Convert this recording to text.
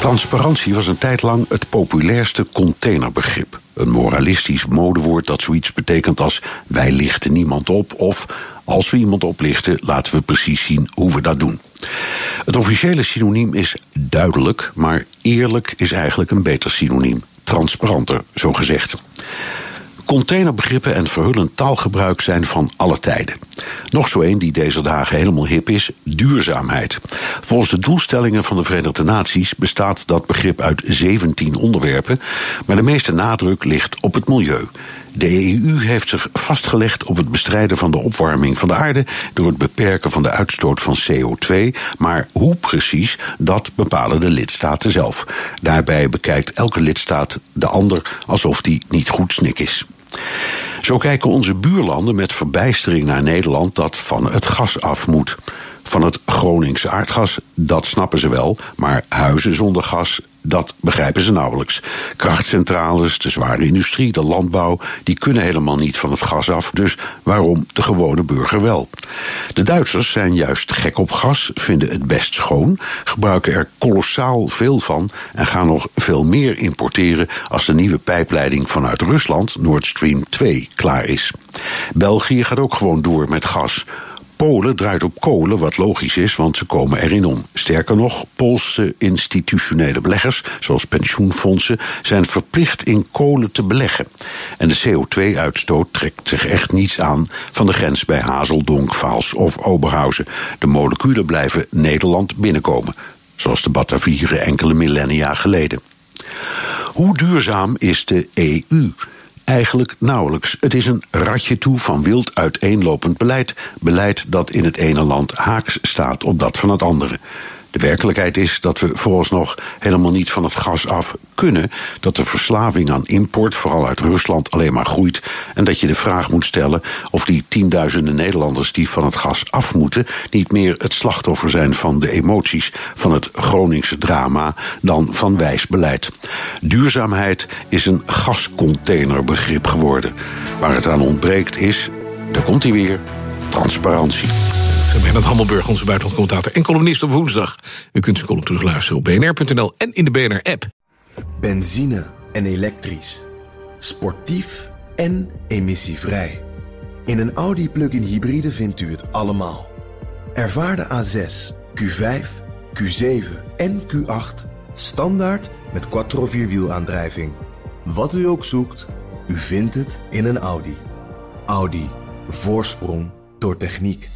Transparantie was een tijd lang het populairste containerbegrip. Een moralistisch modewoord dat zoiets betekent als wij lichten niemand op of als we iemand oplichten laten we precies zien hoe we dat doen. Het officiële synoniem is duidelijk, maar eerlijk is eigenlijk een beter synoniem. Transparanter, zo gezegd. Containerbegrippen en verhullend taalgebruik zijn van alle tijden. Nog zo een die deze dagen helemaal hip is: duurzaamheid. Volgens de doelstellingen van de Verenigde Naties bestaat dat begrip uit 17 onderwerpen, maar de meeste nadruk ligt op het milieu. De EU heeft zich vastgelegd op het bestrijden van de opwarming van de aarde door het beperken van de uitstoot van CO2, maar hoe precies, dat bepalen de lidstaten zelf. Daarbij bekijkt elke lidstaat de ander alsof die niet goed snik is. Zo kijken onze buurlanden met verbijstering naar Nederland dat van het gas af moet. Van het Groningse aardgas, dat snappen ze wel, maar huizen zonder gas, dat begrijpen ze nauwelijks. Krachtcentrales, de zware industrie, de landbouw, die kunnen helemaal niet van het gas af, dus waarom de gewone burger wel? De Duitsers zijn juist gek op gas, vinden het best schoon, gebruiken er kolossaal veel van en gaan nog veel meer importeren als de nieuwe pijpleiding vanuit Rusland, Nord Stream 2, klaar is. België gaat ook gewoon door met gas. Polen draait op kolen, wat logisch is, want ze komen erin om. Sterker nog, Poolse institutionele beleggers, zoals pensioenfondsen, zijn verplicht in kolen te beleggen. En de CO2-uitstoot trekt zich echt niets aan van de grens bij Hazeldonk, Vaals of Oberhausen. De moleculen blijven Nederland binnenkomen, zoals de Batavieren enkele millennia geleden. Hoe duurzaam is de EU? Eigenlijk nauwelijks. Het is een ratje toe van wild uiteenlopend beleid. Beleid dat in het ene land haaks staat op dat van het andere. De werkelijkheid is dat we vooralsnog helemaal niet van het gas af kunnen. Dat de verslaving aan import, vooral uit Rusland, alleen maar groeit. En dat je de vraag moet stellen of die tienduizenden Nederlanders die van het gas af moeten, niet meer het slachtoffer zijn van de emoties van het Groningse drama dan van wijs beleid. Duurzaamheid is een gascontainerbegrip geworden. Waar het aan ontbreekt is, daar komt hij weer, transparantie. Bernard Hammelburg, onze buitenlandcommentator en columnist op woensdag. U kunt zijn column terugluisteren op bnr.nl en in de BNR-app. Benzine en elektrisch. Sportief en emissievrij. In een Audi plug-in hybride vindt u het allemaal. Ervaar de A6, Q5, Q7 en Q8 standaard met quattro vierwielaandrijving. Wat u ook zoekt, u vindt het in een Audi. Audi. Voorsprong door techniek.